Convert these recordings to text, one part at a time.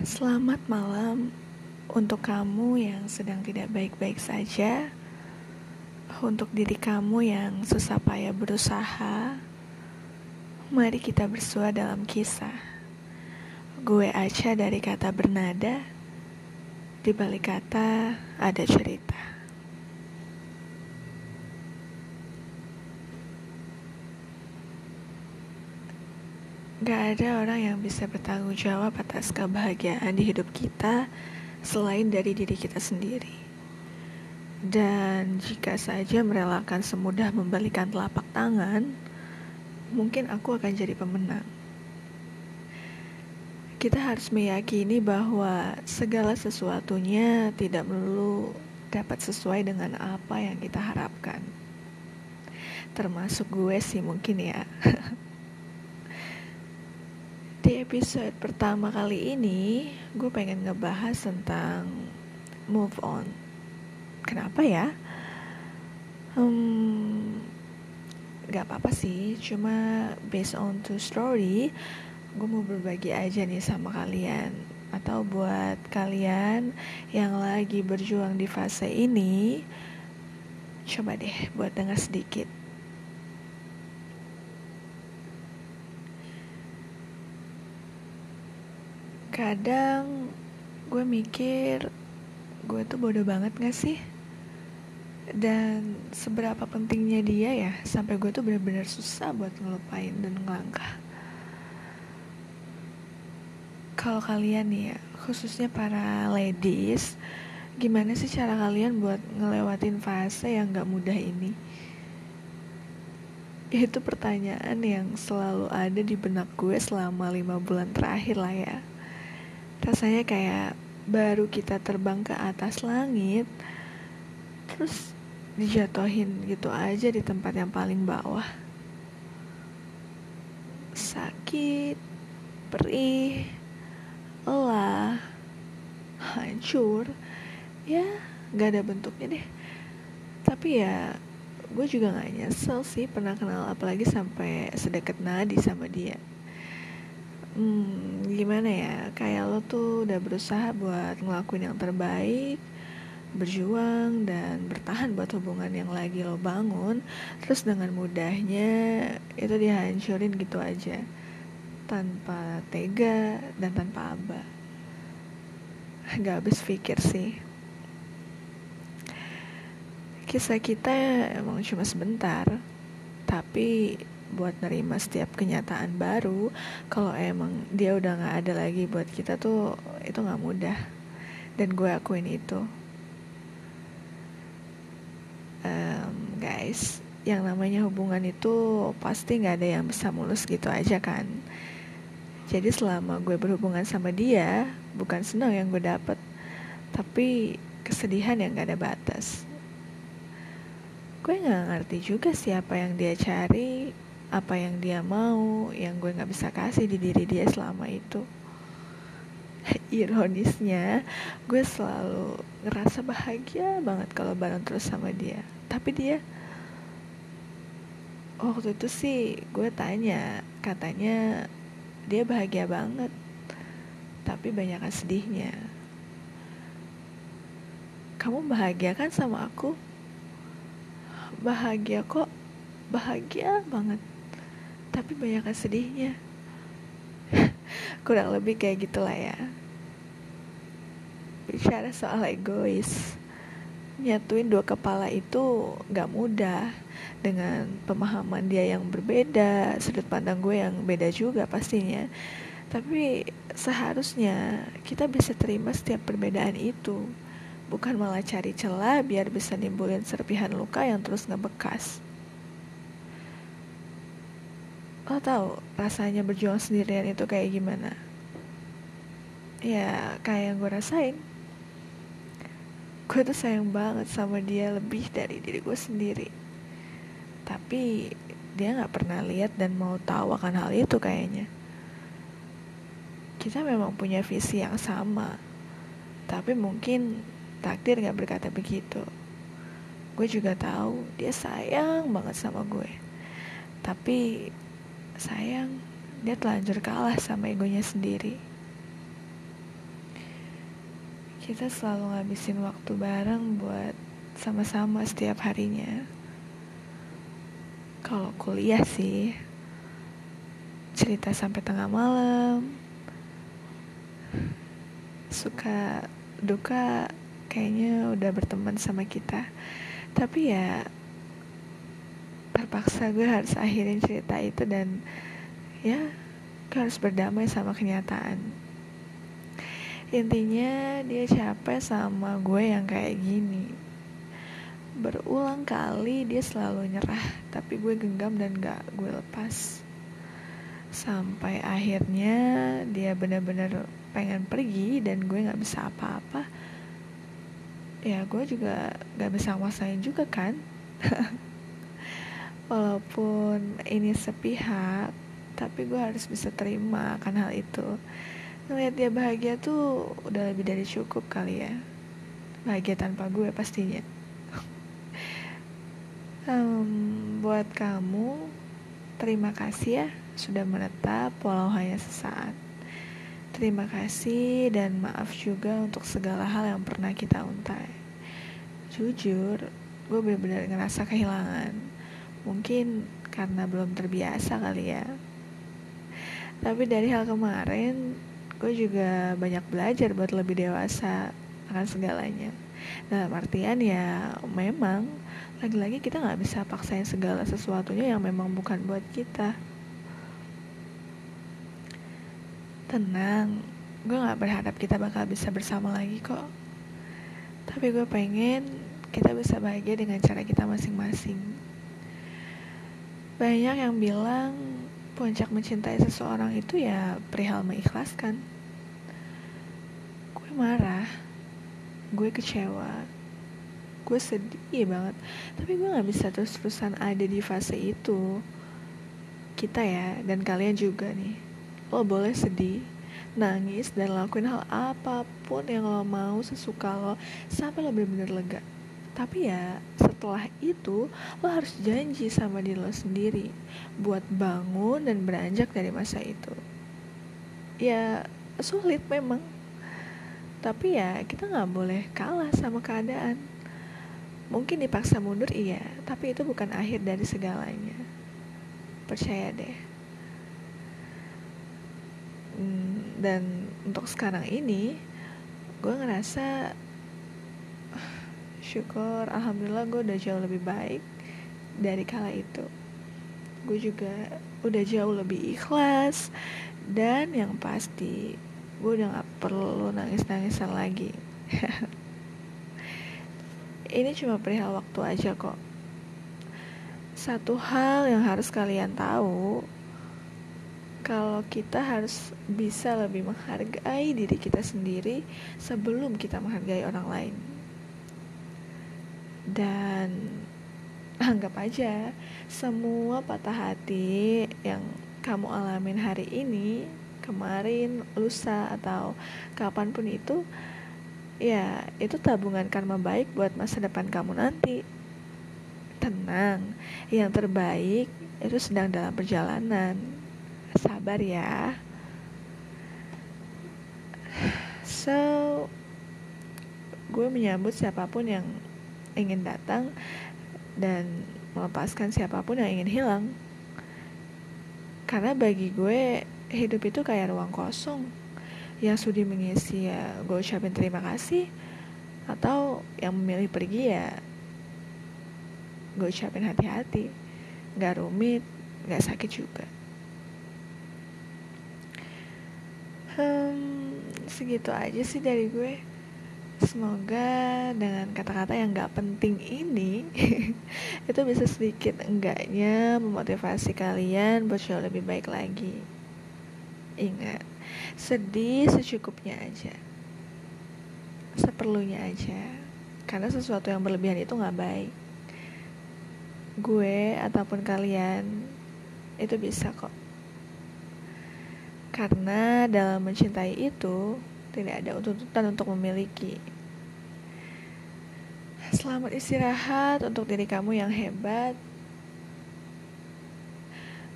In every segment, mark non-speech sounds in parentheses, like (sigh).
Selamat malam untuk kamu yang sedang tidak baik-baik saja, untuk diri kamu yang susah payah berusaha. Mari kita bersua dalam kisah. Gue Aca dari kata bernada, di balik kata ada cerita. Gak ada orang yang bisa bertanggung jawab atas kebahagiaan di hidup kita selain dari diri kita sendiri. Dan jika saja merelakan semudah membalikan telapak tangan, mungkin aku akan jadi pemenang. Kita harus meyakini bahwa segala sesuatunya tidak melulu dapat sesuai dengan apa yang kita harapkan. Termasuk gue sih mungkin ya. (laughs) Di episode pertama kali ini, gue pengen ngebahas tentang move on. Kenapa ya? Hmm, gak apa-apa sih, cuma based on two story, gue mau berbagi aja nih sama kalian. Atau buat kalian yang lagi berjuang di fase ini, coba deh buat dengar sedikit. Kadang gue mikir gue tuh bodoh banget gak sih? Dan seberapa pentingnya dia ya sampai gue tuh bener-bener susah buat ngelupain dan ngelangkah. Kalau kalian nih ya, khususnya para ladies, gimana sih cara kalian buat ngelewatin fase yang gak mudah ini? Itu pertanyaan yang selalu ada di benak gue selama lima bulan terakhir lah ya rasanya kayak baru kita terbang ke atas langit terus dijatuhin gitu aja di tempat yang paling bawah. Sakit perih lelah hancur. Ya gak ada bentuknya deh. Tapi ya gue juga gak nyesel sih pernah kenal apalagi sampai sedekat nadi sama dia hmm, gimana ya? Kayak lo tuh udah berusaha buat ngelakuin yang terbaik berjuang dan bertahan buat hubungan yang lagi lo bangun. Terus dengan mudahnya itu dihancurin gitu aja. Tanpa tega dan tanpa aba. Gak habis pikir sih. Kisah kita emang cuma sebentar tapi buat nerima setiap kenyataan baru kalau emang dia udah nggak ada lagi buat kita tuh itu nggak mudah. Dan gue akuin itu. Um, guys yang namanya hubungan itu pasti nggak ada yang bisa mulus gitu aja kan. Jadi selama gue berhubungan sama dia bukan senang yang gue dapet tapi kesedihan yang gak ada batas. Gue nggak ngerti juga siapa yang dia cari apa yang dia mau yang gue nggak bisa kasih di diri dia selama itu. (laughs) Ironisnya gue selalu ngerasa bahagia banget kalau bareng terus sama dia. Tapi dia waktu itu sih gue tanya katanya dia bahagia banget tapi banyak sedihnya. Kamu bahagia kan sama aku? Bahagia kok bahagia banget tapi banyak sedihnya. (laughs) Kurang lebih kayak gitulah ya. Bicara soal egois nyatuin dua kepala itu gak mudah. Dengan pemahaman dia yang berbeda sudut pandang gue yang beda juga pastinya. Tapi seharusnya kita bisa terima setiap perbedaan itu. Bukan malah cari celah biar bisa nimbulin serpihan luka yang terus ngebekas lo tau rasanya berjuang sendirian itu kayak gimana? Ya kayak yang gue rasain. Gue tuh sayang banget sama dia lebih dari diri gue sendiri. Tapi dia nggak pernah lihat dan mau tahu akan hal itu kayaknya. Kita memang punya visi yang sama tapi mungkin takdir nggak berkata begitu. Gue juga tahu dia sayang banget sama gue tapi sayang dia telanjur kalah sama egonya sendiri kita selalu ngabisin waktu bareng buat sama-sama setiap harinya. Kalau kuliah sih, cerita sampai tengah malam, suka duka kayaknya udah berteman sama kita. Tapi ya terpaksa gue harus akhirin cerita itu dan ya gue harus berdamai sama kenyataan. Intinya dia capek sama gue yang kayak gini. Berulang kali dia selalu nyerah tapi gue genggam dan gak gue lepas. Sampai akhirnya dia benar-benar pengen pergi dan gue nggak bisa apa-apa. Ya gue juga gak bisa nguasain juga kan (laughs) walaupun ini sepihak tapi gue harus bisa terima akan hal itu. Ngeliat dia bahagia tuh udah lebih dari cukup kali ya. Bahagia tanpa gue pastinya. (laughs) Um, buat kamu terima kasih ya sudah menetap walau hanya sesaat. Terima kasih dan maaf juga untuk segala hal yang pernah kita untai jujur gue benar-benar ngerasa kehilangan mungkin karena belum terbiasa kali ya. Tapi dari hal kemarin gue juga banyak belajar buat lebih dewasa akan segalanya. Dalam artian ya memang lagi-lagi kita nggak bisa paksain segala sesuatunya yang memang bukan buat kita. Tenang gue nggak berharap kita bakal bisa bersama lagi kok. Tapi gue pengen kita bisa bahagia dengan cara kita masing-masing banyak yang bilang puncak mencintai seseorang itu ya perihal mengikhlaskan? Gue marah gue kecewa gue sedih banget. Tapi gue nggak bisa terus-terusan ada di fase itu. Kita ya dan kalian juga nih. Lo boleh sedih nangis dan lakuin hal apa pun yang lo mau sesuka lo sampai lo bener-bener lega tapi ya setelah itu lo harus janji sama diri lo sendiri buat bangun dan beranjak dari masa itu. Ya sulit memang. Tapi ya kita nggak boleh kalah sama keadaan. Mungkin dipaksa mundur iya. Tapi itu bukan akhir dari segalanya. Percaya deh. Hmm, dan untuk sekarang ini gue ngerasa syukur alhamdulillah gue udah jauh lebih baik dari kala itu. Gue juga udah jauh lebih ikhlas. Dan yang pasti gue udah gak perlu nangis-nangisan lagi. (laughs) Ini cuma perihal waktu aja kok. Satu hal yang harus kalian tahu kalau kita harus bisa lebih menghargai diri kita sendiri sebelum kita menghargai orang lain dan (laughs) anggap aja semua patah hati yang kamu alamin hari ini, kemarin, lusa atau kapan pun itu ya itu tabungan karma baik buat masa depan kamu nanti. Tenang, yang terbaik itu sedang dalam perjalanan. Sabar ya. (sighs) So, gue menyambut siapa pun yang ingin datang dan melepaskan siapa pun yang ingin hilang. Karena bagi gue hidup itu kayak ruang kosong. Yang sudi mengisi ya gue ucapin terima kasih. Atau yang memilih pergi ya gue ucapin hati-hati. Gak rumit gak sakit juga. Hmm, segitu aja sih dari gue Semoga dengan kata-kata yang gak penting ini (laughs) Itu bisa sedikit enggaknya memotivasi kalian buat jauh lebih baik lagi. Ingat, sedih secukupnya aja. Seperlunya aja. Karena sesuatu yang berlebihan itu gak baik. Gue ataupun kalian itu bisa kok. Karena dalam mencintai itu tidak ada tuntutan untuk memiliki. Selamat istirahat untuk diri kamu yang hebat.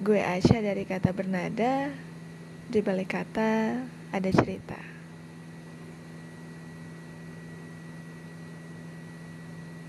Gue Aca dari kata bernada, di balik kata ada cerita.